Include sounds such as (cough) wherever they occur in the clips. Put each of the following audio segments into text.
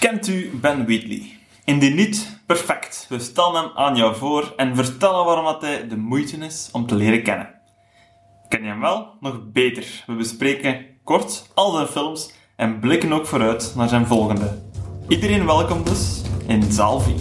Kent u Ben Wheatley? Indien niet, perfect. We stellen hem aan jou voor en vertellen waarom dat hij de moeite is om te leren kennen. Ken je hem wel? Nog beter. We bespreken kort al zijn films en blikken ook vooruit naar zijn volgende. Iedereen welkom dus in zaal 4.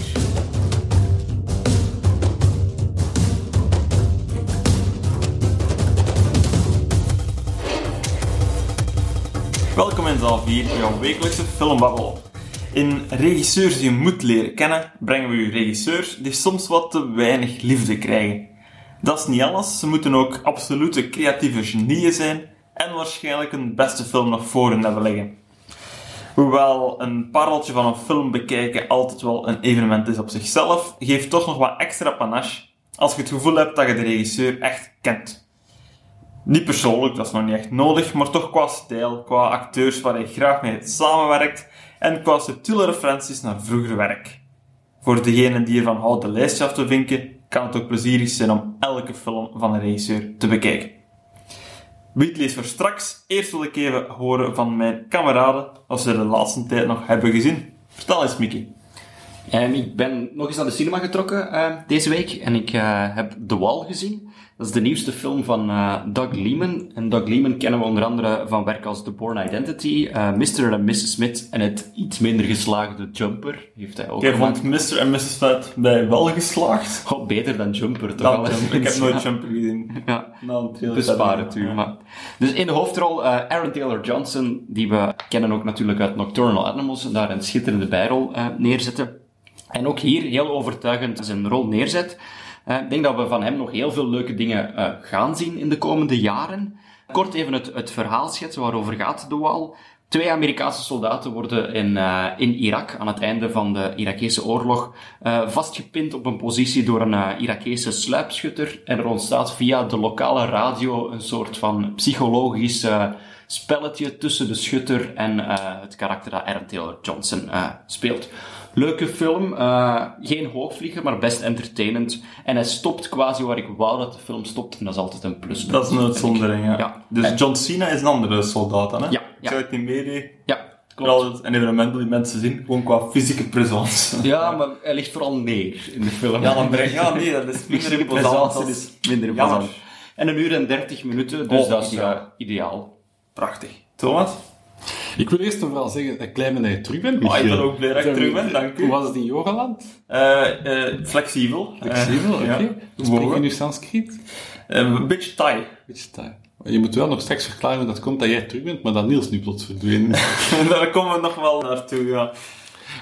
Welkom in zaal 4, jouw wekelijkse filmbabbel. In Regisseurs die je moet leren kennen, brengen we u regisseurs die soms wat te weinig liefde krijgen. Dat is niet alles, ze moeten ook absolute creatieve genieën zijn en waarschijnlijk een beste film nog voor hen hebben liggen. Hoewel een pareltje van een film bekijken altijd wel een evenement is op zichzelf, geeft toch nog wat extra panache als je het gevoel hebt dat je de regisseur echt kent. Niet persoonlijk, dat is nog niet echt nodig, maar toch qua stijl, qua acteurs waar je graag mee samenwerkt en qua subtiele referenties naar vroeger werk. Voor degenen die ervan houden de lijstje af te vinken, kan het ook plezierig zijn om elke film van een regisseur te bekijken. Wheatley is voor straks. Eerst wil ik even horen van mijn kameraden of ze de laatste tijd nog hebben gezien. Vertel eens, Mickey. Um, ik ben nog eens naar de cinema getrokken uh, deze week en ik uh, heb The Wall gezien. Dat is de nieuwste film van uh, Doug Liman. En Doug Liman kennen we onder andere van werk als The Born Identity, Mr. en Mrs. Smith en het iets minder geslaagde Jumper. Heeft hij ook Jij vond Mr. en Mrs. Smith bij wel geslaagd? Oh, beter dan Jumper, toch? Dan, ik heb (laughs) nooit Jumper gezien. ja, het u. Maar. Dus in de hoofdrol Aaron Taylor-Johnson, die we kennen ook natuurlijk uit Nocturnal Animals, daar een schitterende bijrol neerzetten. En ook hier heel overtuigend zijn rol neerzet. Uh, ik denk dat we van hem nog heel veel leuke dingen uh, gaan zien in de komende jaren. Kort even het, het verhaal schetsen waarover gaat de wal. Twee Amerikaanse soldaten worden in, uh, in Irak aan het einde van de Irakese oorlog vastgepind op een positie door een Irakese sluipschutter. En er ontstaat via de lokale radio een soort van psychologisch spelletje tussen de schutter en het karakter dat Aaron Taylor Johnson speelt. Leuke film, uh, geen hoogvlieger, maar best entertainend. En hij stopt quasi waar ik wou dat de film stopt, en dat is altijd een plus. Dat is een uitzondering, ja. ja. Dus John Cena is een andere soldaat, hè? Ja. ja. Zou het niet meedeed? Ja. Klopt. een evenement die mensen zien, gewoon qua fysieke presence. (laughs) Ja, maar hij ligt vooral neer in de film. Ja, dan ja, nee, dat is minder imposant. Dat is minder imposant. En een uur en dertig minuten, dus oh, dat is ja, ideaal. Prachtig. Thomas? Ik wil eerst nog wel zeggen, dat klein ben dat je terug bent. Oh, ik ben ook blij dat ik terug ben, dank u. Hoe was het in Yogaland? Uh, uh, flexibel. Flexibel, oké. Okay. Ja. Spreek je nu Sanskriet? een beetje Thai. beetje Thai. Je moet wel nog straks verklaren hoe dat komt dat jij terug bent, maar dat Niels nu plots verdwenen (laughs) Daar komen we nog wel naartoe, ja.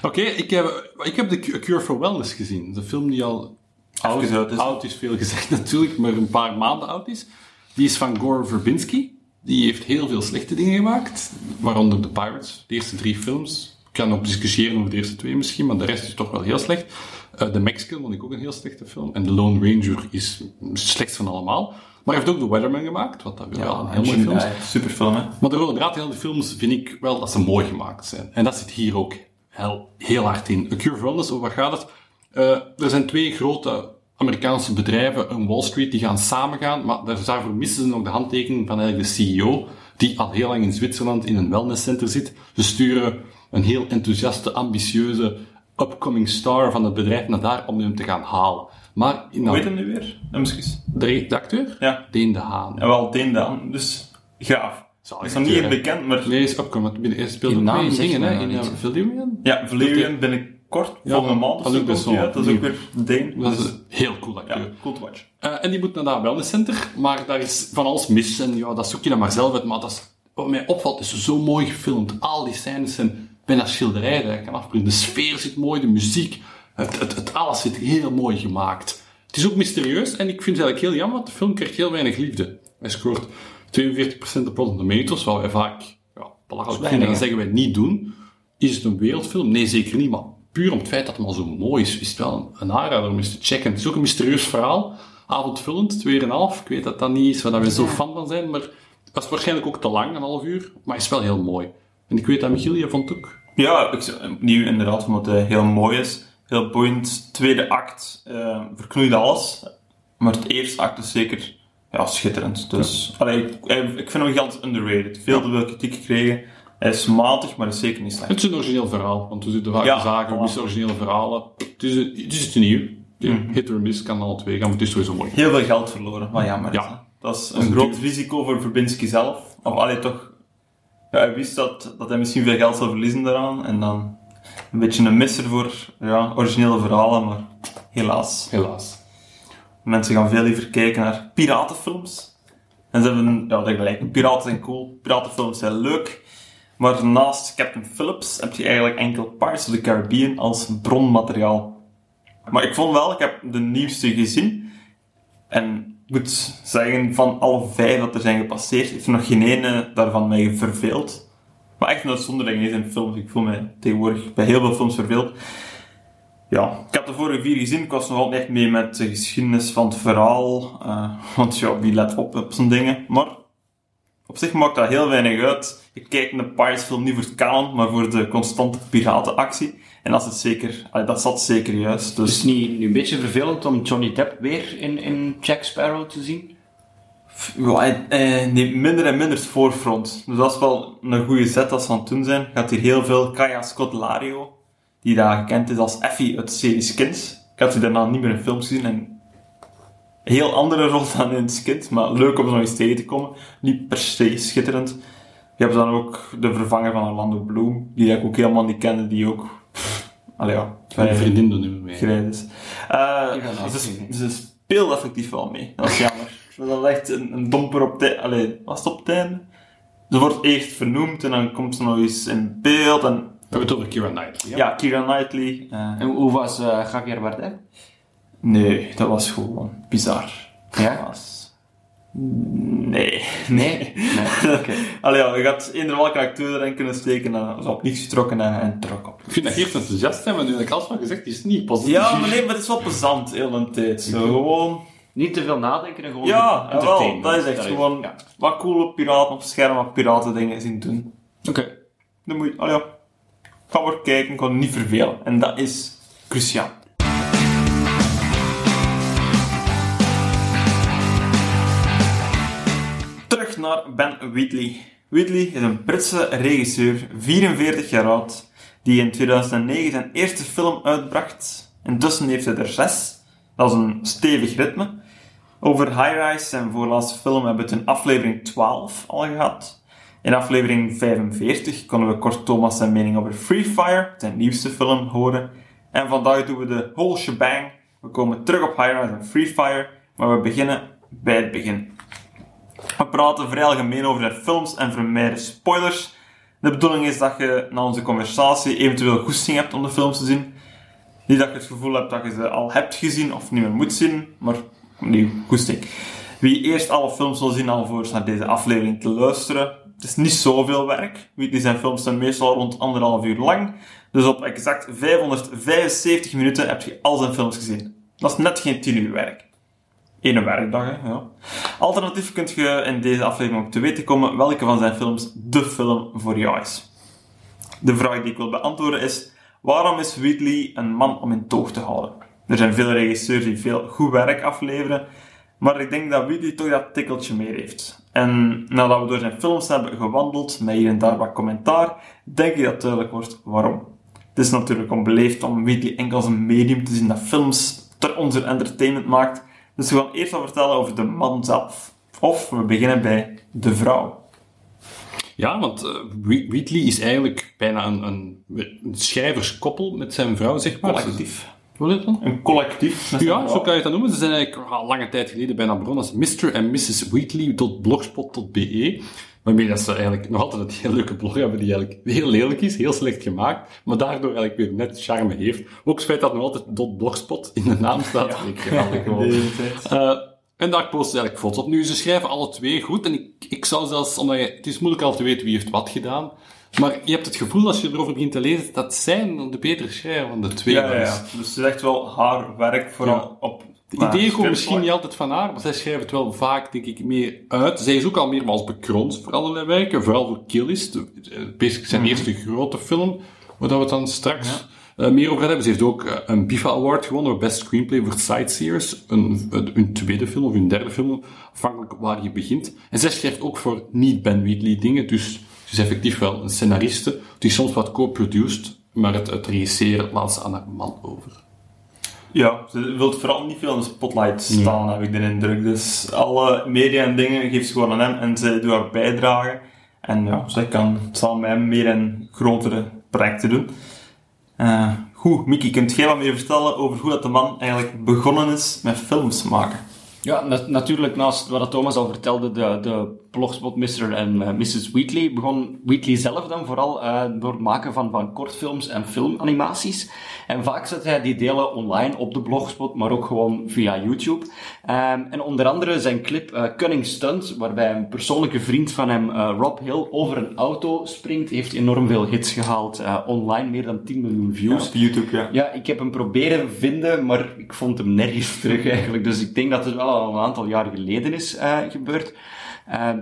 Oké, okay, ik, heb, ik heb The Cure for Wellness gezien. De film die al oud, oud, is. oud is, veel gezegd (laughs) natuurlijk, maar een paar maanden oud is. Die is van Gore Verbinski. Die heeft heel veel slechte dingen gemaakt, waaronder The Pirates, de eerste drie films. Ik kan ook discussiëren over de eerste twee misschien, maar de rest is toch wel heel slecht. Uh, The Mexican vond ik ook een heel slechte film. En The Lone Ranger is het slechtst van allemaal. Maar hij heeft ook The Weatherman gemaakt, wat dat ja, wel een heel mooie film is. Ja, super film, hè? Maar de rode draad in de films vind ik wel dat ze mooi gemaakt zijn. En dat zit hier ook heel, heel hard in. A Cure for Wellness, over wat gaat het? Uh, er zijn twee grote Amerikaanse bedrijven, een Wall Street, die gaan samengaan, maar daarvoor missen ze nog de handtekening van eigenlijk de CEO, die al heel lang in Zwitserland in een wellnesscenter zit. Ze sturen een heel enthousiaste, ambitieuze, upcoming star van het bedrijf naar daar om hem te gaan halen. Maar in Hoe heet hem nu weer? misschien. De, de acteur? Ja. Deen de Haan. En wel, Deen de Haan. Dus gaaf. Zal is nog niet echt bekend, maar... Nee, is upcoming. Hij speelde in dingen, hè? In Valerian? Ja, Valerian ben ik kort, ja, volgende maand. Dat is ook best wel. Dat is ook weer Deen. Dat is een heel cool acteur. Ja, cool to watch. Uh, en die moet naar dat wellnesscenter, maar daar is van alles mis. En ja, dat zoek je dan maar zelf uit. Maar dat is, wat mij opvalt, is zo mooi gefilmd. Al die scènes zijn bijna schilderijen dat je kan afbeelden. De sfeer zit mooi, de muziek, het, het, het, alles zit heel mooi gemaakt. Het is ook mysterieus en ik vind het eigenlijk heel jammer, want de film krijgt heel weinig liefde. Hij scoort 42% op Rotten Tomatoes, wat wij vaak ja, belachelijk vinden en zeggen wij niet doen. Is het een wereldfilm? Nee, zeker niet, maar puur om het feit dat het maar zo mooi is, is het wel een aanrader om eens te checken. Het is ook een mysterieus verhaal, avondvullend, 2,5. Ik weet dat dat niet is waar we zo fan van zijn, maar het was waarschijnlijk ook te lang, een half uur, maar het is wel heel mooi. En ik weet dat Michiel, je vond het ook? Ja, ik, opnieuw inderdaad, omdat het heel mooi is. Heel boeiend. Tweede act uh, verknoeit alles. Maar het eerste act is zeker ja, schitterend. Dus, ja. allee, ik, ik vind hem altijd underrated. Veel te veel kritiek gekregen. Hij is matig, maar is zeker niet slecht. Het is een origineel verhaal, want we zitten vaak Ja, te zagen, we missen originele verhalen. Het is, een- het is nieuw. Ja, Hit or miss kan alle twee gaan, maar het is sowieso mooi. Heel veel geld verloren, wat jammer. Ja. Dat is is een groot duur. risico voor Verbinski zelf. Of allee, toch... Ja, hij wist dat, dat hij misschien veel geld zou verliezen daaraan. En dan een beetje een misser voor ja, originele verhalen, maar helaas. Helaas. Mensen gaan veel liever kijken naar piratenfilms. En ze hebben, ja, dat gelijk. Piraten zijn cool, piratenfilms zijn leuk. Maar naast Captain Phillips heb je eigenlijk enkel Pirates of the Caribbean als bronmateriaal. Maar ik vond wel, ik heb de nieuwste gezien. En ik moet zeggen, van alle vijf dat er zijn gepasseerd, heeft nog geen ene daarvan mij verveeld. Maar echt een uitzondering is in films. Ik voel mij tegenwoordig bij heel veel films verveeld. Ja, ik heb de vorige vier gezien. Ik was nog altijd echt mee met de geschiedenis van het verhaal. eh, want ja, wie let op op zo'n dingen. Maar op zich maakt dat heel weinig uit. Ik kijk naar de Pirates film niet voor het kanon, maar voor de constante piratenactie. En dat, is het zeker, dat zat zeker juist. Het Dus is niet nu een beetje vervelend om Johnny Depp weer in, in Jack Sparrow te zien. ja, hij, neemt minder en minder het voorfront. Dus dat is wel een goede zet als ze aan het doen zijn. Gaat hier heel veel Kaya Scott Lario, die daar gekend is als Effie uit de serie Skins. Ik had die daarna niet meer in films gezien en heel andere rol dan in Skins, maar leuk om zo nog eens tegen te komen. Niet per se schitterend. Je hebt dan ook de vervanger van Orlando Bloom, die ik ook helemaal niet kende, die ook... pff, allee ja, Mijn vriendin doet niet meer mee. grijs is. Eh, gaan ze, ze speelt effectief wel mee. Dat is jammer. (laughs) dat is echt een, een domper op het Allee, was het op het einde? Ze wordt eerst vernoemd en dan komt ze nog eens in beeld. En, We hebben het over Keira Knightley. ja, Keira Knightley. eh, En hoe was eh, Javier Bardem? Nee, dat was gewoon bizar. Ja? Dat was... Nee. Nee? Nee, (laughs) oké. Allee, ja, je gaat eender welke acteur erin kunnen steken en is op niets getrokken en, en trok op. Ik vind dat Geert enthousiast zijn, maar nu heb ik alles van gezegd, is het niet positief. Ja, maar nee, maar het is wel plezant, heel de tijd. Zo, gewoon... Niet te veel nadenken en gewoon Ja, wel, dat is echt gewoon ja. wat coole piraten op scherm, wat piraten dingen zien doen. Oké. Dan moet je, oh ja, ga maar kijken, ik kan niet vervelen. En dat is cruciaal. Naar Ben Wheatley. Wheatley is een Britse regisseur, 44 jaar oud, die in 2009 zijn eerste film uitbracht. Intussen heeft hij er zes. Dat is een stevig ritme. Over High Rise, zijn voorlaatste film, hebben we het in aflevering 12 al gehad. In aflevering 45 konden we kort Thomas zijn mening over Free Fire, zijn nieuwste film, horen. En vandaag doen we de whole shebang. We komen terug op High Rise en Free Fire, maar we beginnen bij het begin. We praten vrij algemeen over de films en vermijden spoilers. De bedoeling is dat je na onze conversatie eventueel goesting hebt om de films te zien. Niet dat je het gevoel hebt dat je ze al hebt gezien of niet meer moet zien, maar opnieuw, goesting. Wie eerst alle films wil zien alvorens naar deze aflevering te luisteren, het is niet zoveel werk. Die zijn films zijn meestal rond anderhalf uur lang. Dus op exact 575 minuten heb je al zijn films gezien. Dat is net geen 10 uur werk. Ene werkdag, hè, ja. Alternatief kunt je in deze aflevering ook te weten komen welke van zijn films de film voor jou is. De vraag die ik wil beantwoorden is, waarom is Wheatley een man om in toog te houden? Er zijn veel regisseurs die veel goed werk afleveren, maar ik denk dat Wheatley toch dat tikkeltje meer heeft. En nadat we door zijn films hebben gewandeld, met hier en daar wat commentaar, denk ik dat duidelijk wordt waarom. Het is natuurlijk onbeleefd om Wheatley enkel als een medium te zien dat films ter onze entertainment maakt, dus we gaan eerst wat vertellen over de man zelf. Of we beginnen bij de vrouw. Ja, want eh, Whe- Wheatley is eigenlijk bijna een, een, een schrijverskoppel met zijn vrouw, zeg maar. Collectief. Hoe heet dat? Een collectief. Ja, zo kan je dan noemen. Ze zijn eigenlijk al lange tijd geleden bijna begonnen als Mr. en Mrs. Wheatley.blogspot.be. Waarmee dat ze eigenlijk nog altijd een heel leuke blog hebben die eigenlijk heel lelijk is, heel slecht gemaakt, maar daardoor eigenlijk weer net charme heeft. Ook het feit dat nog altijd .blogspot in de naam staat. (laughs) ik geweldig gewoon. Eh, en daar posten ze eigenlijk foto's op. Nu, ze schrijven alle twee goed. En ik, ik zou zelfs, omdat je, het is moeilijk al te weten wie heeft wat gedaan. Maar je hebt het gevoel, als je erover begint te lezen, dat zij de betere schrijver van de twee Ja, ja, is. ja. Dus het is echt wel haar werk, vooral op... De nou, ideeën komen misschien niet altijd van haar, maar zij schrijft het wel vaak, denk ik, meer uit. Zij is ook al meermaals bekroond voor allerlei werken, vooral voor Killist, de- eh, basically zijn Mhm. eerste grote film, waar we het dan straks eh, meer over gaan hebben. Ze heeft ook eh, een BIFA Award gewonnen voor Best Screenplay voor Sightseers, een, een, hun tweede film of hun derde film, afhankelijk waar je begint. En zij schrijft ook voor niet-Ben Wheatley dingen, dus Dus effectief wel een scenariste, die soms wat co-produced, maar het, het regisseren laat ze aan haar man over. Ja, ze wil vooral niet veel in de spotlight staan, heb ik de indruk. Dus alle media en dingen geeft ze gewoon aan hem en zij doet haar bijdrage. En ja, zij kan samen met hem meer en grotere projecten doen. Uh, goed, Mickey, kunt jij wat meer vertellen over hoe dat de man eigenlijk begonnen is met films maken? Ja, natuurlijk naast wat Thomas al vertelde, de, de blogspot Mr. en uh, Mrs. Wheatley, begon Wheatley zelf dan vooral uh, door het maken van, van kortfilms en filmanimaties. En vaak zet hij die delen online op de blogspot, maar ook gewoon via YouTube. Um, en onder andere zijn clip uh, Cunning Stunt, waarbij een persoonlijke vriend van hem, Rob Hill, over een auto springt, heeft enorm veel hits gehaald online, meer dan 10 miljoen views. Ja, op YouTube, ja. Ja, ik heb hem proberen vinden, maar ik vond hem nergens terug eigenlijk. Dus ik denk dat het wel al een aantal jaar geleden is gebeurd. Uh,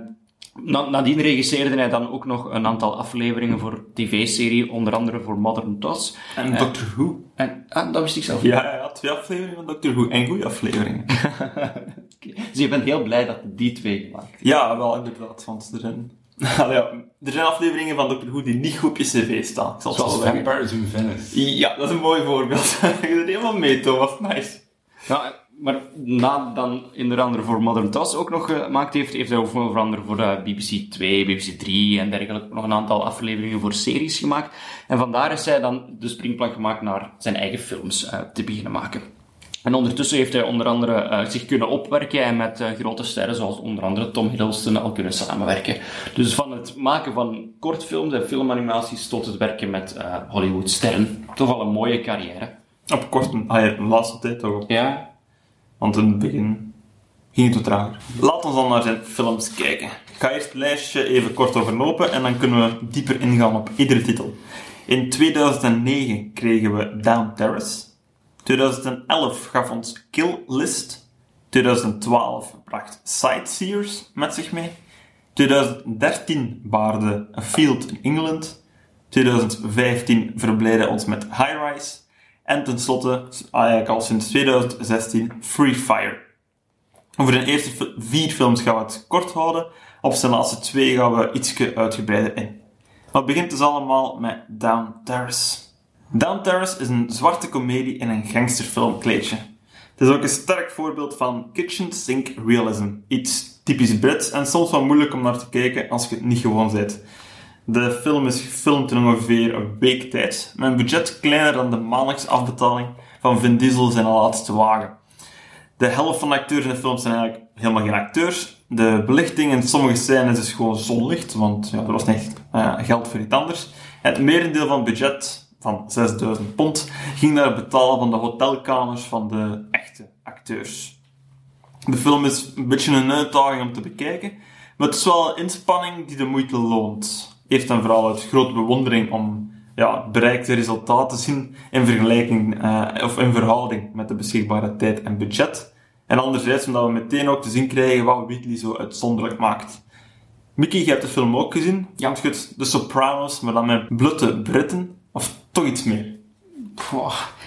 nadien regisseerde hij dan ook nog een aantal afleveringen voor tv-serie, onder andere voor Modern Toss. En uh, Doctor Who. En, ah, dat wist ik zelf. Ja, ja, twee afleveringen van Doctor Who. En goede afleveringen. (laughs) Dus je bent heel blij dat die twee gemaakt Ja, wel inderdaad. Want er zijn, (laughs) ja, er zijn afleveringen van Doctor Who die niet goed op je cv staan. Zoals Vampires in Venice. Ja, dat is een mooi voorbeeld. (laughs) je er helemaal mee, Thomas. Nice. Ja, maar na dan onder andere voor Modern Toss ook nog gemaakt heeft, heeft hij ook onder andere voor BBC 2, BBC 3 en dergelijke nog een aantal afleveringen voor series gemaakt. En vandaar is hij dan de springplank gemaakt naar zijn eigen films uh, te beginnen maken. En ondertussen heeft hij onder andere uh, zich kunnen opwerken en met grote sterren zoals onder andere Tom Hiddleston al kunnen samenwerken. Dus van het maken van kortfilms en filmanimaties tot het werken met Hollywoodsterren. Toch al een mooie carrière. Op korte, ah laatste tijd toch? Ja, want in het begin ging het wat trager. Laat ons dan naar zijn films kijken. Ik ga eerst het lijstje even kort overlopen en dan kunnen we dieper ingaan op iedere titel. In 2009 kregen we Down Terrace. 2011 gaf ons Kill List. 2012 bracht Sightseers met zich mee. 2013 baarde A Field in England. 2015 verbleedde ons met High Rise. En tenslotte, eigenlijk al sinds 2016, Free Fire. Over de eerste vier films gaan we het kort houden. Op zijn laatste twee gaan we iets uitgebreider in. Maar het begint dus allemaal met Down Terrace. Down Terrace is een zwarte komedie in een gangsterfilmkleedje. Het is ook een sterk voorbeeld van kitchen sink realism. Iets typisch Brits en soms wel moeilijk om naar te kijken als je het niet gewoon bent. De film is gefilmd in ongeveer een week tijd, met een budget kleiner dan de maandelijkse afbetaling van Vin Diesel zijn laatste wagen. De helft van de acteurs in de film zijn eigenlijk helemaal geen acteurs. De belichting in sommige scènes is gewoon zonlicht, want ja, er was niet uh, geld voor iets anders. Het merendeel van het budget, van 6000 pond, ging naar het betalen van de hotelkamers van de echte acteurs. De film is een beetje een uitdaging om te bekijken, maar het is wel een inspanning die de moeite loont eerst en vooral uit grote bewondering om ja, bereikte resultaten te zien in vergelijking uh, of in verhouding met de beschikbare tijd en budget. En anderzijds omdat we meteen ook te zien krijgen wat Wheatley zo uitzonderlijk maakt. Mickey, je hebt de film ook gezien. Ja. Het De Sopranos, maar dan met blutte Britten. Of toch iets meer?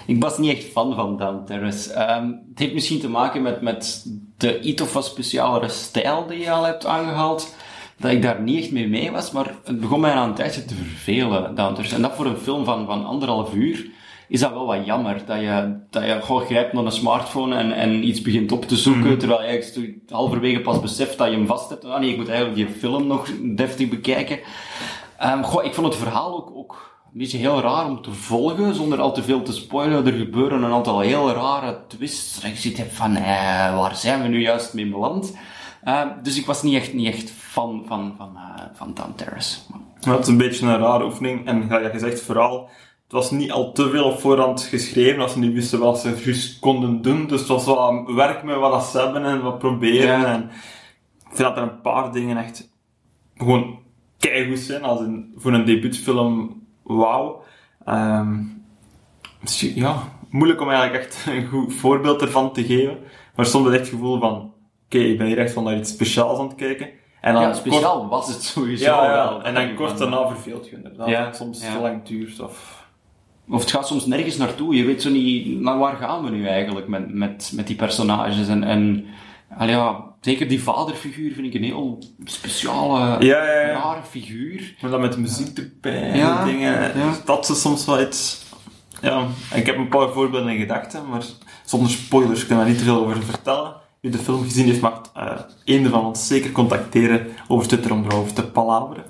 ik was niet echt fan van Dan Terrace. Um, het heeft misschien te maken met, met de iets of wat specialere stijl die je al hebt aangehaald dat ik daar niet echt mee mee was, maar het begon mij aan een tijdje te vervelen. Dat en dat voor een film van, van anderhalf uur is dat wel wat jammer. Dat je, dat je gewoon grijpt naar een smartphone en, en iets begint op te zoeken, mm. terwijl je halverwege pas beseft dat je hem vast hebt. Ah nee, ik moet eigenlijk die film nog deftig bekijken. Um, goh, ik vond het verhaal ook, ook een beetje heel raar om te volgen, zonder al te veel te spoilen. Er gebeuren een aantal heel rare twists. En je ziet van, eh, waar zijn we nu juist mee beland? Uh, dus ik was niet echt, niet echt fan van, van, uh, van Dan Terrace. Dat is een beetje een rare oefening. En ja, je zegt vooral, het was niet al te veel op voorhand geschreven, als ze niet wisten wat ze juist konden doen. Dus het was wel werk met wat ze hebben en wat proberen. En ik vind dat er een paar dingen echt gewoon keigoed zijn, als een, voor een debuutfilm, wauw. Um, ja, moeilijk om eigenlijk echt een goed voorbeeld ervan te geven. Maar soms heb ik het gevoel van, oké, ik ben hier echt van naar iets speciaals aan het kijken. En dan ja, speciaal was het sowieso ja, ja. En dan (laughs) kort daarna verveelt je inderdaad. Ja. Soms te lang duurt of... Of het gaat soms nergens naartoe. Je weet zo niet, naar waar gaan we nu eigenlijk met, met, met die personages. En, en ja, zeker die vaderfiguur vind ik een heel speciale, rare figuur. Maar dan met muziek erbij en dingen. ja. Dat is soms wel iets... Ja, ik heb een paar voorbeelden in gedachten, maar zonder spoilers kunnen we daar niet te veel over vertellen. Wie de film gezien heeft, mag een van ons zeker contacteren over Twitter om erover te palaveren.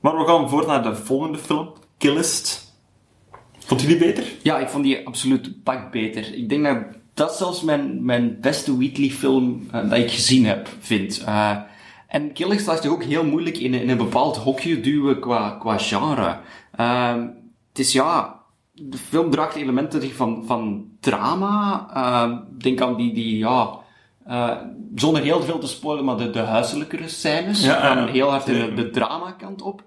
Maar we gaan voort naar de volgende film, Killist. Vond je die beter? Ja, ik vond die absoluut pak beter. Ik denk dat dat zelfs mijn, mijn beste Wheatley-film eh, dat ik gezien heb, vind. Eh, en Killers laat zich ook heel moeilijk in, in een bepaald hokje duwen qua, qua genre. Eh, het is ja... De film draagt elementen van, van drama. Eh, denk aan die, die ja... eh, zonder heel veel te spoilen, maar de, de huiselijkere scènes. Ja, gaan heel hard de, de drama-kant op.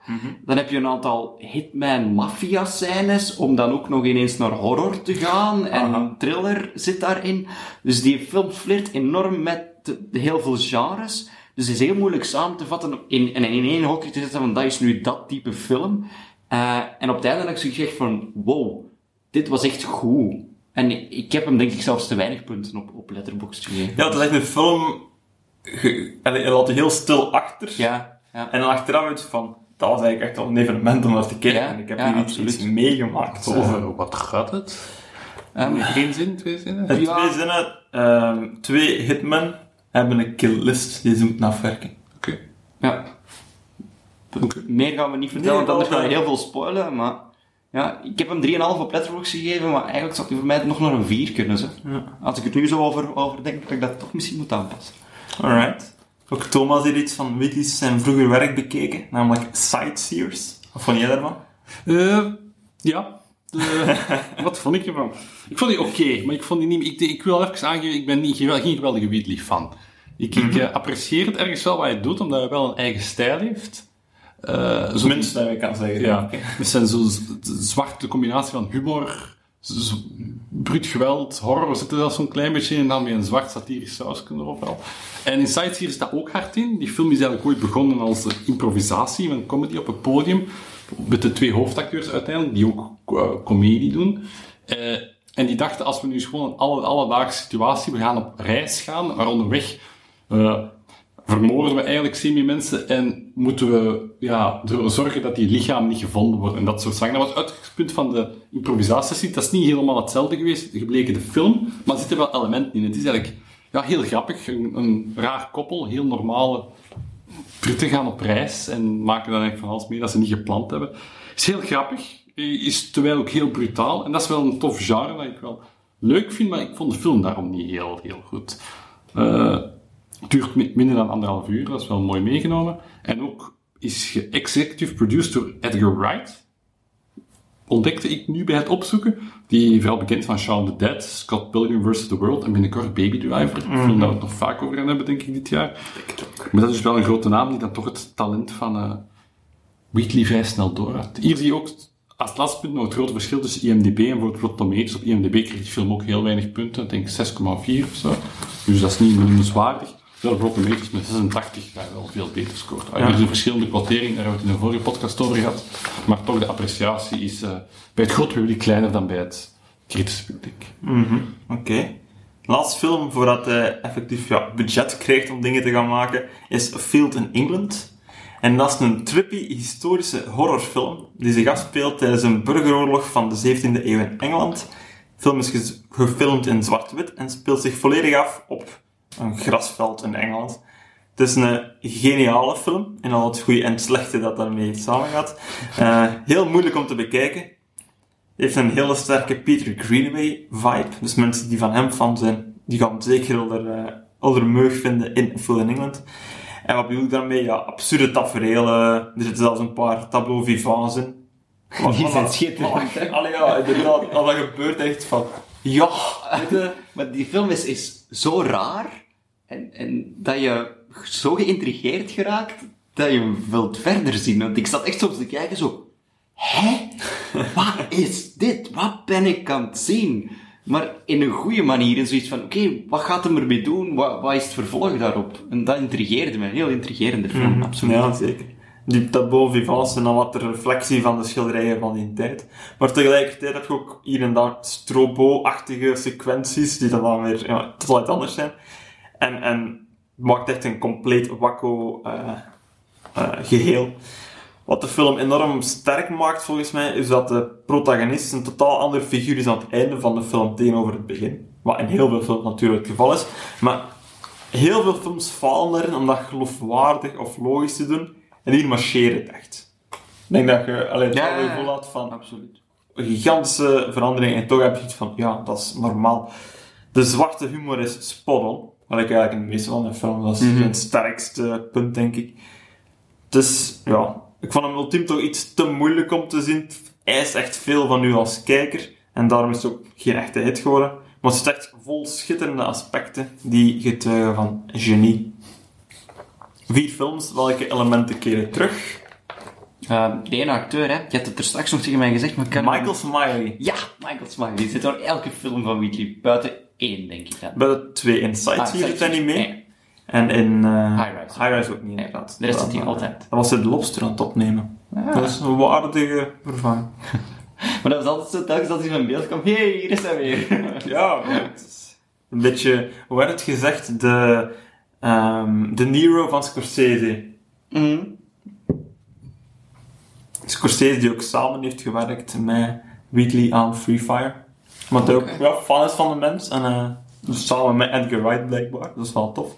Dan heb je een aantal hitman-maffia-scènes, om dan ook nog ineens naar horror te gaan. En Aha. thriller zit daarin. Dus die film flirt enorm met de- de heel veel genres. Dus het is heel moeilijk samen te vatten in, en in één hokje te zetten van dat is nu dat type film. Eh, en op het einde heb ik gezegd van, wow, dit was echt goed. En ik, heb hem denk ik zelfs te weinig punten op, op Letterboxd gegeven. Ja, het is echt een film... Allee, je laat je heel stil achter. Ja, ja. En dan achteraf uit van... Dat was eigenlijk echt wel een evenement om naar te kijken. Ja, en ik heb ja, hier iets, absoluut. iets meegemaakt. eh. Over wat gaat het? Ehm, Geen zin, twee zinnen? In Ja. twee zinnen, ehm, twee hitmen hebben een killlist die ze moeten afwerken. Oké. ja. Meer gaan we niet vertellen, Nee, want anders wel, gaan we ja. heel veel spoilen. Maar ja, ik heb hem 3,5 op Letterboxd gegeven, maar eigenlijk zou hij voor mij nog naar een 4 kunnen. Zo. Als ik er nu zo over, over denk, dat ik dat toch misschien moet aanpassen. Alright. Ook Thomas heeft iets van Witty's zijn vroeger werk bekeken, namelijk Sightseers. Wat vond jij daarvan? Eh, ja. Eh, (laughs) wat vond ik ervan? Ik vond die oké, maar ik vond die niet... Ik, ik wil even aangeven, ik ben niet, gewel- geen geweldige Wheatley fan. Ik, ik eh, apprecieer het ergens wel wat hij doet, omdat hij wel een eigen stijl heeft. Eh, zo- Minst dat ik kan zeggen. Ja, het zijn zo z- zwarte combinatie van humor, bruut geweld, horror zit er wel zo'n klein beetje in, en dan weer een zwart satirisch sausje erop wel. En in Sightseer is dat ook hard in. Die film is eigenlijk ooit begonnen als een improvisatie van comedy op het podium, met de twee hoofdacteurs uiteindelijk, die ook uh, comedie doen. Eh, en die dachten, als we nu gewoon een alle, alledaagse situatie, we gaan op reis gaan, maar onderweg eh, vermoorden we eigenlijk semi-mensen en moeten we ja, ervoor zorgen dat die lichamen niet gevonden worden en dat soort zaken. Dat was het uitgangspunt van de improvisatiesessie. Dat is niet helemaal hetzelfde geweest, gebleken de film, maar er zitten wel elementen in. Het is eigenlijk ja, heel grappig, een, een raar koppel, heel normale Britten gaan op reis en maken dan eigenlijk van alles mee dat ze niet gepland hebben. Is heel grappig, is terwijl ook heel brutaal en dat is wel een tof genre dat ik wel leuk vind, maar ik vond de film daarom niet heel, heel goed. Eh, het duurt mi- minder dan anderhalf uur, dat is wel mooi meegenomen. En ook is ge-executive produced door Edgar Wright. Ontdekte ik nu bij het opzoeken. Die vooral bekend van Shaun the Dead, Scott Pilgrim vs. The World en binnenkort Baby Driver. Ik vind dat we het nog vaak over gaan hebben, denk ik, dit jaar. Maar dat is wel een grote naam die dan toch het talent van eh Wheatley vrij snel door had. Hier zie je ook als laatste punt nog het grote verschil tussen IMDb en bijvoorbeeld Rotten Tomatoes. Op IMDb kreeg die film ook heel weinig punten, ik denk 6,4 of zo. Dus dat is niet noemenswaardig. Terwijl Rotten Tomatoes met 86 daar wel veel beter scoort. Er zijn verschillende quoteringen, daar hebben we het in de vorige podcast over gehad. Maar toch, de appreciatie is eh, bij het grote publiek kleiner dan bij het kritische publiek. Oké. Laatste film voordat hij effectief ja, budget krijgt om dingen te gaan maken, is A Field in England. En dat is een trippy historische horrorfilm die zich afspeelt tijdens een burgeroorlog van de 17e eeuw in Engeland. De film is gefilmd in zwart-wit en speelt zich volledig af op een grasveld in Engeland. Het is een geniale film, in al het goede en het slechte dat daarmee samengaat. Eh heel moeilijk om te bekijken heeft een hele sterke Peter Greenaway vibe. Dus mensen die van hem fan zijn, die gaan zeker onder, uh, onder meug vinden in Full in England. En wat bedoel ik daarmee? Ja, absurde tafereelen. Er zitten zelfs een paar tableau vivants in. Maar- (laughs) Die zijn schitterend, Allee, ja, inderdaad. Dat gebeurt echt van... Ja. (laughs) Maar die film is, is zo raar en, en dat je zo geïntrigeerd geraakt dat je hem wilt verder zien. Want ik zat echt soms te kijken zo... Hé? Wat is dit? Wat ben ik aan het zien? Maar in een goede manier. En zoiets van, oké, wat gaat hem ermee doen? Wat, wat is het vervolg daarop? En dat intrigeerde me. Een heel intrigerende film, absoluut. Ja, zeker. Die tableau vivants zijn dan wat de reflectie van de schilderijen van die tijd. Maar tegelijkertijd heb je ook hier en daar strobo-achtige sequenties, die dan, dan weer ja, totaal iets anders zijn. En, en maakt echt een compleet wakko eh, eh, geheel. Wat de film enorm sterk maakt volgens mij, is dat de protagonist een totaal andere figuur is aan het einde van de film tegenover het begin. Wat in heel veel films natuurlijk het geval is. Maar heel veel films falen erin om dat geloofwaardig of logisch te doen. En hier marcheert het echt. Ik denk dat je alleen het Ja, ja. gevoel had van Absoluut. een gigantische verandering en toch heb je iets van, ja, dat is normaal. De zwarte humor is spot on. Wat ik eigenlijk in de meeste van de film, dat is het sterkste punt, denk ik. Dus, ja, ik vond hem ultiem toch iets te moeilijk om te zien. Het eist echt veel van u als kijker. En daarom is het ook geen echte hit geworden. Maar het zit echt vol schitterende aspecten die getuigen van genie. Vier films, welke elementen keren terug? Uh, de ene acteur, hè. Je hebt het er straks nog tegen mij gezegd, maar kan... Michael Smiley. Ja, Michael Smiley. Die zit door elke film van Wheatley. Buiten één, denk ik. Bij de twee Insights Ah, hier hij niet mee. Nee. En in eh High Rise. High Rise ook niet, Nee, inderdaad. de rest zit eh, altijd. Dan was de lobster aan het opnemen. Ja. Dat is een waardige vervanging. (laughs) Maar dat was altijd zo, telkens dat hij van beeld kwam. Hé, hey, hier is hij weer. (laughs) Ja, het is een beetje, hoe werd het gezegd? De, ehm, de Nero van Scorsese. Mhm. Scorsese die ook samen heeft gewerkt met Wheatley aan Free Fire. Maar hij ook Oké. ja, fan is van de mens. En eh, dus samen met Edgar Wright blijkbaar. Dat is wel tof.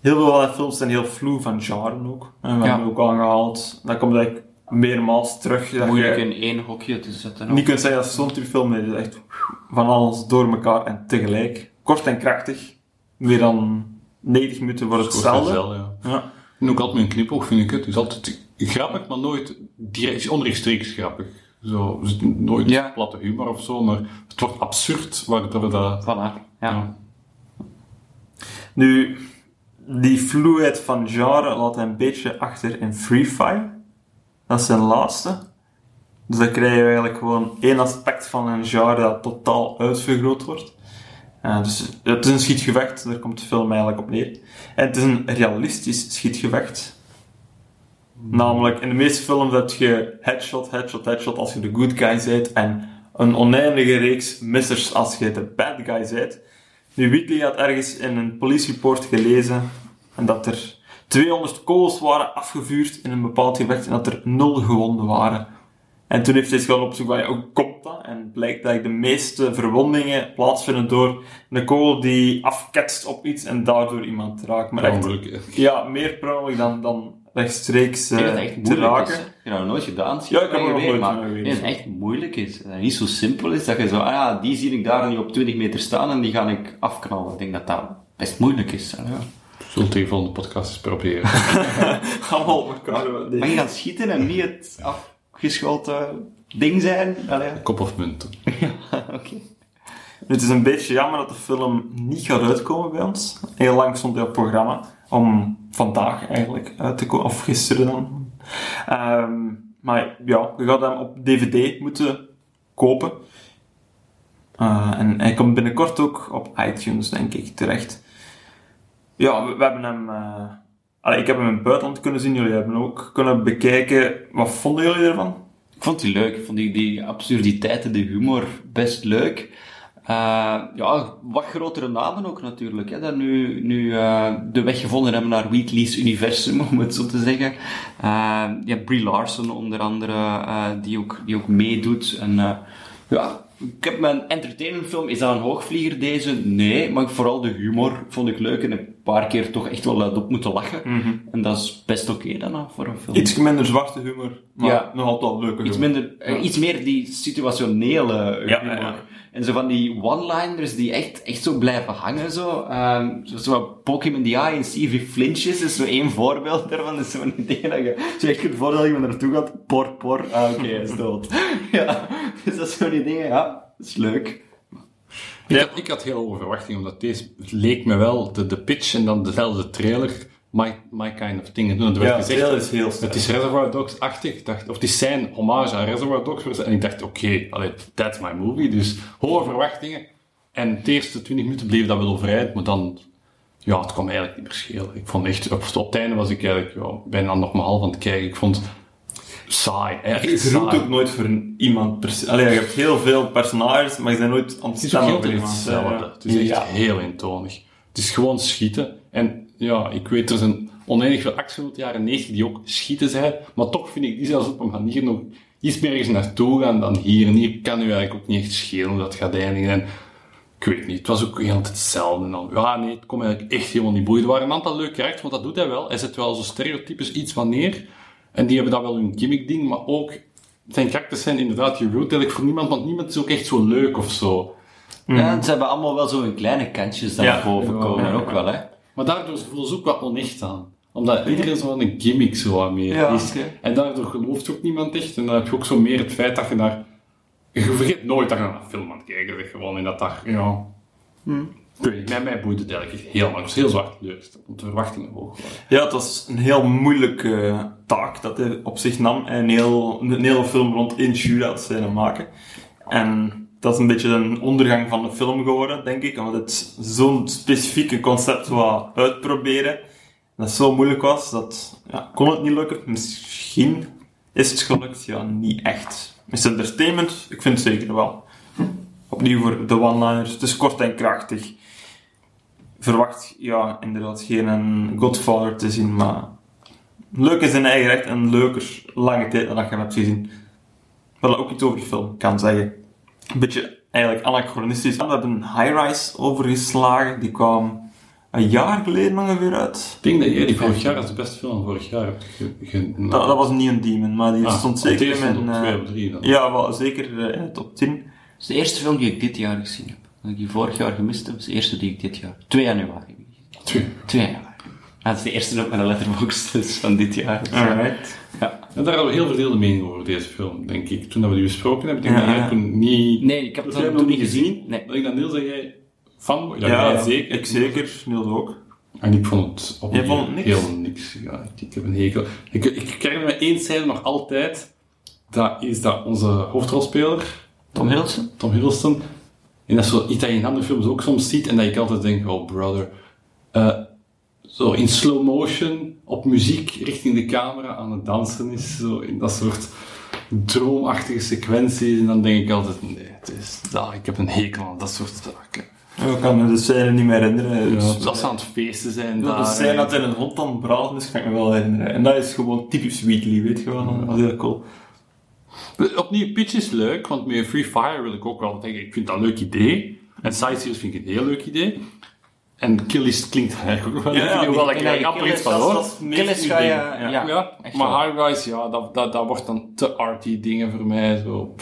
Heel veel van de films zijn heel vloe van genre ook. En we Ja. hebben ook al aangehaald. Dat komt eigenlijk meermaals terug. Dat Moeilijk je in één hokje te zetten. niet kunt zeggen dat zo'n type film is. Echt van alles door elkaar en tegelijk. Kort en krachtig. Meer dan 90 minuten voor hetzelfde. Hetzelfde, ja. Ja. En ook altijd met een knipoog vind ik het. Het is altijd grappig, maar nooit direct, onrechtstreeks grappig. Zo, er zit nooit Ja. platte humor of zo, maar het wordt absurd waardoor we dat... Voilà. Ja. Ja. Nu, die fluheid van genre laat hij een beetje achter in Free Fire. Dat is zijn laatste. Dus dan krijg je eigenlijk gewoon één aspect van een genre dat totaal uitvergroot wordt. Eh, dus het is een schietgevecht, daar komt de film eigenlijk op neer. En het is een realistisch schietgevecht. Namelijk, in de meeste films heb je headshot, headshot, headshot als je de good guy bent en een oneindige reeks missers als je de bad guy bent. Nu, Wheatley had ergens in een police-report gelezen en dat er 200 kogels waren afgevuurd in een bepaald gevecht en dat er nul gewonden waren. En toen heeft hij eens gaan opzoeken van, hoe komt dat? En het blijkt dat de meeste verwondingen plaatsvinden door een kogel die afketst op iets en daardoor iemand raakt. Maar echt, ja, meer per dan, dan rechtstreeks dat eh, te moeilijk raken. is. Ik heb dat nog nooit gedaan. Ja, ik heb er nog weer, nooit geweest. nee, dat het echt moeilijk is. Dat het niet zo simpel is dat je zo, ah ja, die zie ik daar nu op 20 meter staan en die ga ik afknallen. Ik denk dat dat best moeilijk is. Ja. Zullen we tegen de volgende podcast eens proberen. (laughs) Allemaal op elkaar. Maar je gaat schieten en niet het afgeschoten ding zijn? Allee. Kop of munt. (laughs) Oké. Het is een beetje jammer dat de film niet gaat uitkomen bij ons. Heel lang stond hij op programma. Om vandaag eigenlijk uit te komen. Of gisteren dan. Ehm, maar ja, je gaat hem op DVD moeten kopen. Eh, en hij komt binnenkort ook op iTunes, denk ik, terecht. Ja, we, hebben hem... eh, ik heb hem in het buitenland kunnen zien. Jullie hebben hem ook kunnen bekijken. Wat vonden jullie ervan? Ik vond die leuk. Ik vond die, die absurditeiten, de humor best leuk. Eh, ja, wat grotere namen ook natuurlijk. Hè, dat nu, nu eh, de weg gevonden hebben naar Wheatley's universum, (laughs) om het zo te zeggen. Eh je hebt Brie Larson onder andere, eh, die, ook, die ook meedoet. En uh, ja, ik heb mijn entertainmentfilm. Is dat een hoogvlieger deze? Nee, maar vooral de humor vond ik leuk. En een paar keer toch echt wel luid op moeten lachen. Mm -hmm. En dat is best oké okay dan voor een film. Iets minder zwarte humor, maar ja. nog altijd wel leuke humor. Iets, minder, ja. iets meer die situationele humor. Ja, en zo van die one-liners die echt, echt zo blijven hangen, zo. Um, zo him in the eye if he flinches is zo één voorbeeld daarvan. Dat is zo'n idee dat je zo echt kunt voorstellen dat je naartoe gaat. Por, por. Ah, oké, hij is dood. (laughs) ja, dus dat is zo'n idee, ja. Is leuk. Ik, had, ik had heel hoge verwachtingen, omdat deze leek me wel, de, de pitch en dan dezelfde trailer, my, my kind of thing. En toen werd ja, gezegd, is heel sterk. het is Reservoir Dogs-achtig, dacht, of het is zijn hommage aan Reservoir Dogs. En ik dacht, oké, okay, that's my movie. Dus hoge verwachtingen. En de eerste 20 minuten bleef dat wel overeind, maar dan, ja, het kwam eigenlijk niet meer schelen. Ik vond echt, op, op het einde was ik eigenlijk ja, bijna nog maar half aan het kijken. Ik vond saai. Het roept ook nooit voor iemand. Allee, je hebt heel veel personages, maar je bent nooit aan het Het is ook heel voor hetzelfde. Het is echt ja. heel eentonig. Het is gewoon schieten. En ja, ik weet, er zijn oneindig veel acties uit de jaren 90 die ook schieten zijn, maar toch vind ik die zelfs op een manier nog iets meer ergens naartoe gaan dan hier. En hier kan u eigenlijk ook niet echt schelen hoe dat gaat eindigen. En ik weet niet, het was ook heel hetzelfde. En dan, ja, nee, het kon eigenlijk echt helemaal niet boeien. Er waren een aantal leuke karakters, want dat doet hij wel. Hij zet wel zo stereotypes iets van neer. En die hebben dan wel hun gimmick-ding, maar ook... Zijn karakters zijn inderdaad je root eigenlijk voor niemand, want niemand is ook echt zo leuk of zo. Ja, en ze hebben allemaal wel zo'n kleine kantjes daar Ja. naar boven komen, ook wel, hè. Maar daardoor voelen ze ook wat onecht aan. Omdat iedereen zo een gimmick zo wat meer Ja, is. oké. En daardoor gelooft ook niemand echt. En dan heb je ook zo meer het feit dat je daar... Je vergeet nooit dat je naar een film aan het kijken bent. Gewoon in dat dag, ja... Ik weet niet, mij, mij boeit het eigenlijk heel lang. Ik was heel zwart want de verwachtingen hoog waren. Ja, het was een heel moeilijke taak dat hij op zich nam. En een, heel, een hele film rond één shootout zijn maken. En dat is een beetje een ondergang van de film geworden, denk ik. Omdat het zo'n specifieke concept wou uitproberen. Dat zo moeilijk was, dat ja, kon het niet lukken. Misschien is het gelukt, ja, niet echt. Is entertainment? Ik vind het zeker wel. Opnieuw voor de one-liners. Het is kort en krachtig verwacht ja, inderdaad geen een Godfather te zien, maar leuk is in eigen recht en leuker lange tijd dan dat je hem hebt gezien. Wat ook iets over die film kan zeggen. Een beetje eigenlijk anachronistisch. We hebben High Rise overgeslagen, die kwam een jaar geleden ongeveer uit. Ik denk dat jij die vorig jaar als de beste film van vorig jaar hebt Dat, dat was niet een demon, maar die Ah, stond zeker in mijn... eh, twee of drie dan. ja, wel, zeker eh, in de top 10. Dat is de eerste film die ik dit jaar gezien heb. Dat ik die vorig jaar gemist heb, is de eerste die ik dit jaar... 2 januari heb ik gezien. Twee. 2 januari. Ah, dat is de eerste op mijn letterbox (laughs) dus van dit jaar. Alright. Ja. En daar hadden we heel verdeelde meningen over deze film, denk ik. Toen dat we die besproken hebben, denk ik dat jij toen niet... Nee, ik heb het jij toen niet nog niet gezien. Nee. Dat ik dan Niels dat jij fan ja, zeker. ik zeker, Niels ook. En ik vond het opnieuw Jij vond niks? heel niks. Ja, ik, ik heb een hekel. Ik, ik herinner me één scène nog altijd. Dat is dat onze hoofdrolspeler, Tom Hiddleston? Tom Hiddleston, en dat is iets dat je in andere films ook soms ziet, en dat ik altijd denk, oh brother. Eh, zo in slow motion, op muziek, richting de camera aan het dansen is, zo in dat soort droomachtige sequenties. En dan denk ik altijd, nee, het is, ah, ik heb een hekel aan dat soort zaken. Ik kan me de scène niet meer herinneren. Ja, dus- als ze aan het feesten zijn Dat daar. de scène dat hij een hond aan het braden is, kan ik me wel herinneren. En dat is gewoon typisch Wheatley, weet je wel. Dat is heel cool. Opnieuw, Pitch is leuk, want met Free Fire wil ik ook wel zeggen, ik vind dat een leuk idee. En Sightseers vind ik een heel leuk idee. En Killis klinkt eigenlijk ook wel Ja, die- ik er iets van dat is- hoor. is Killis ga je... Ja, Ja, echt maar wel. High Rise, ja, dat, dat, dat wordt dan te arty dingen voor mij. Zo.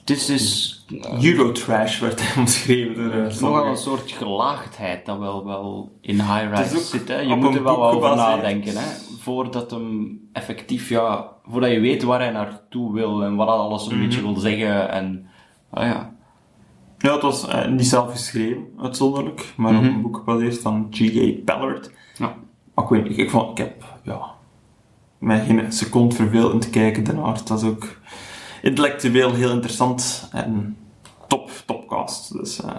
Het is dus... Eurotrash werd hij (laughs) omschreven door uh, Het is nogal een soort gelaagdheid dat wel, wel in high is rise zit. Hè. Je moet er wel over nadenken. Hè. Voordat hem effectief, ja, voordat je weet waar hij naartoe wil en wat alles Mhm. een beetje wil zeggen. En, ah ja. Ja, het was eh, niet zelf geschreven, uitzonderlijk, maar op een boek gebaseerd van G.A. Ballard. Ja. Maar ik weet ik, ik vond, ik heb, ja, mij geen seconde verveeld in te kijken daarnaar. Het was ook intellectueel heel interessant en top, topcast. Dus, eh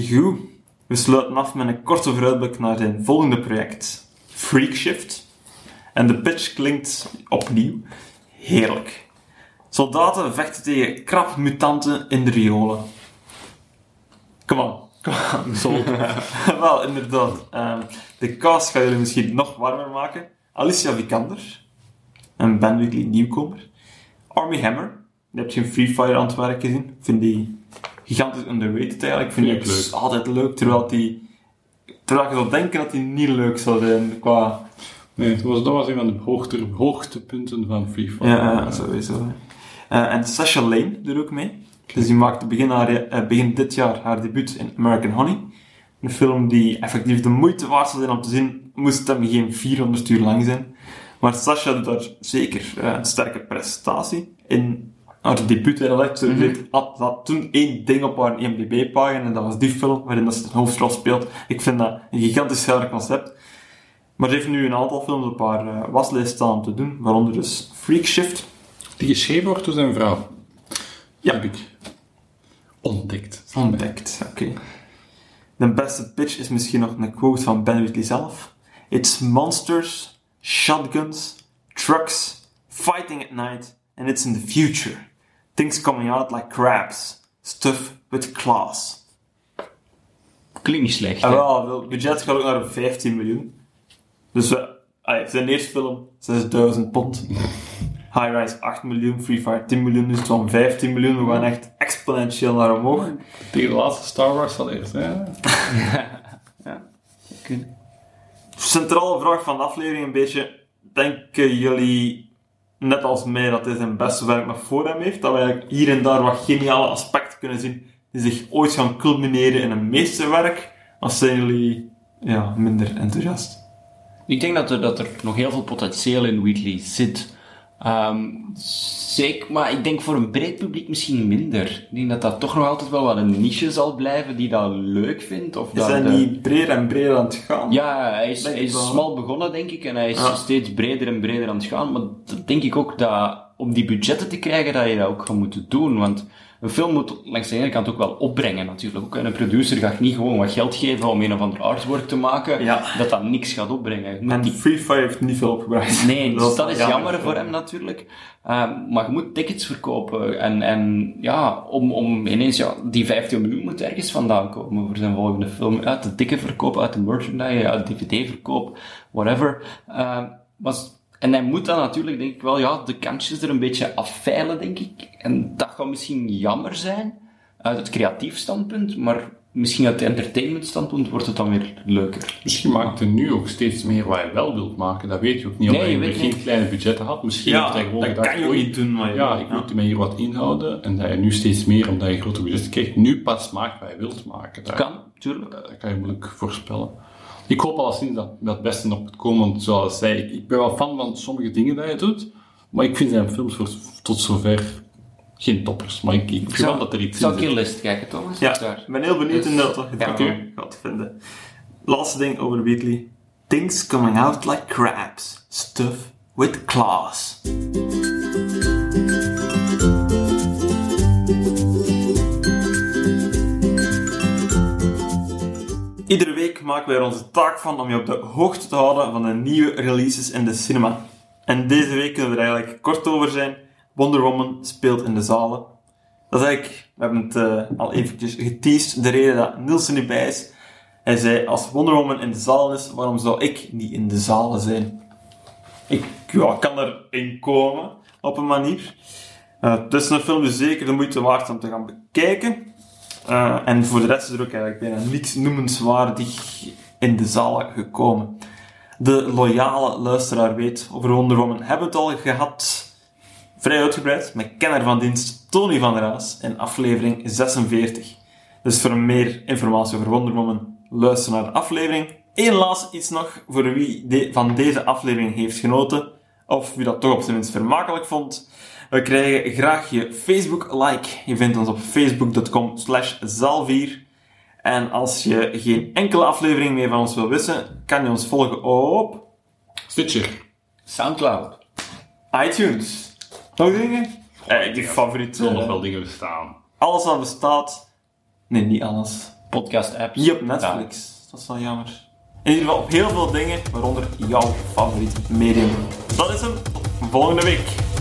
goed. We sluiten af met een korte vooruitblik naar zijn volgende project, Freakshift. En de pitch klinkt opnieuw heerlijk. Soldaten vechten tegen krabmutanten in de riolen. Come on. Come on. Wel, inderdaad. Ehm, de cast gaat jullie misschien nog warmer maken. Alicia Vikander. Een Ben Weekly nieuwkomer. Army Hammer. Je in Free Fire aan het werk gezien. Ik vind die gigantisch underrated eigenlijk. Ik vind die leuk. altijd leuk, terwijl die... Terwijl je zou denken dat die niet leuk zou zijn qua... Nee, dat was, dat was een van de hoogte, hoogtepunten van Free Fire. Ja, sowieso. Eh, en Sasha Lane doet ook mee. Dus die maakte begin, haar, eh, begin dit jaar haar debuut in American Honey. Een film die effectief de moeite waard zou zijn om te zien, moest hem geen 400 uur lang zijn. Maar Sasha doet daar zeker eh, een sterke prestatie. In haar debuut eigenlijk, ze heeft- had, toen één ding op haar IMDb-pagina en dat was die film waarin dat ze de hoofdrol speelt. Ik vind dat een gigantisch helder concept. Maar ze heeft nu een aantal films op haar waslijst staan om te doen, waaronder dus Freak Shift, Die geschreven wordt door zijn vrouw. Ja. Heb ik ontdekt. Ontdekt, oké. De beste pitch is misschien nog een quote van Ben Whitley zelf. It's monsters, shotguns, trucks, fighting at night, and it's in the future. Things coming out like crabs. Stuff with class. Klinkt niet slecht. Hè? wel, het budget gaat ook naar 15 miljoen. Dus we, allee, zijn eerste film 6000 pond. High Rise 8 miljoen, Free Fire 10 miljoen, dus het van 15 miljoen. We gaan echt exponentieel naar omhoog. Tegen de laatste Star Wars al eerst, hè? (laughs) Oké. Centrale vraag van de aflevering een beetje. Denken jullie, net als mij, dat dit zijn beste werk nog voor hem heeft? Dat we hier en daar wat geniale aspecten kunnen zien die zich ooit gaan culmineren in een meesterwerk? Of zijn jullie ja, minder enthousiast? Ik denk dat er, dat er nog heel veel potentieel in Wheatley zit. Ehm, zeker, maar ik denk voor een breed publiek misschien minder. Ik denk dat dat toch nog altijd wel wat een niche zal blijven die dat leuk vindt. Of Is dat hij de- niet breder en breder aan het gaan? Ja, hij is, hij is smal begonnen, denk ik, en hij is Ja. steeds breder en breder aan het gaan. Maar dat denk ik ook dat om die budgetten te krijgen, dat je dat ook gaat moeten doen. Want een film moet langs de ene kant ook wel opbrengen, natuurlijk. Ook een producer gaat niet gewoon wat geld geven om een of ander artwork te maken, Ja. dat dat niks gaat opbrengen. En die Free Fire heeft niet veel opgebracht. Nee, (laughs) dus dat is jammer. jammer voor hem natuurlijk. Ehm, maar je moet tickets verkopen. En, en ja, om, om ineens, ja, die 15 miljoen moet ergens vandaan komen voor zijn volgende film. Uit de ticket verkoop, uit de merchandise, uit de dvd-verkoop, whatever. Ehm, was, en hij moet dan natuurlijk, denk ik wel, ja, de kantjes er een beetje afveilen, denk ik. En dat gaat misschien jammer zijn, uit het creatief standpunt, maar misschien uit het entertainment standpunt wordt het dan weer leuker. Misschien maakt hij nu ook steeds meer wat hij wel wilt maken. Dat weet je ook niet, Nee, omdat je geen kleine budgetten had. Misschien Ja, heeft hij gewoon dat gedacht, kan je ook oei, niet doen, maar ja, ik moet mij hier wat inhouden. En dat je nu steeds meer, omdat je grote budgetten krijgt, nu pas maakt wat hij wilt maken. Dat, Kan, tuurlijk. dat kan je moeilijk voorspellen. Ik hoop alleszins dat dat het beste nog moet komen, want zoals hij zei, ik, ik ben wel fan van sommige dingen dat hij doet, maar ik vind zijn films voor, tot zover geen toppers. Maar ik, ik vind wel dat er Ik iets in zit. Killist kijken, Thomas. Ja, Daar. ik ben heel benieuwd Dus- inderdaad wat je Ja. daarvan gaat vinden. Laatste ding over Wheatley. Things coming out like crabs. Stuff with claws. Iedere week maken wij er onze taak van om je op de hoogte te houden van de nieuwe releases in de cinema. En deze week kunnen we er eigenlijk kort over zijn. Wonder Woman speelt in de zalen. Dat is eigenlijk, we hebben het eh, al eventjes geteased, de reden dat Niels er niet bij is. Hij zei, als Wonder Woman in de zaal is, waarom zou ik niet in de zalen zijn? Ik ja, kan erin komen, op een manier. Eh, het is een film zeker de moeite waard om te gaan bekijken. Eh, en voor de rest is er ook eigenlijk bijna niks noemenswaardig in de zalen gekomen. De loyale luisteraar weet, over Wonder Woman hebben het al gehad vrij uitgebreid met kenner van dienst Tony van der Raas in aflevering 46. Dus voor meer informatie over Wonder Woman, luister naar de aflevering. Eén laatste iets nog voor wie de- van deze aflevering heeft genoten, of wie dat toch op zijn minst vermakelijk vond. We krijgen graag je Facebook-like. Je vindt ons op facebook.com slash zalvier. En als je geen enkele aflevering meer van ons wil wissen, kan je ons volgen op Stitcher. Soundcloud. iTunes. Nog dingen? Eh, die favoriet. Er zullen nog eh, wel dingen bestaan. alles wat bestaat. Nee, niet alles. Podcast apps. Hier op Netflix. Dat is wel jammer. In ieder geval op heel veel dingen, waaronder jouw favoriete medium. Dat is hem. Tot volgende week.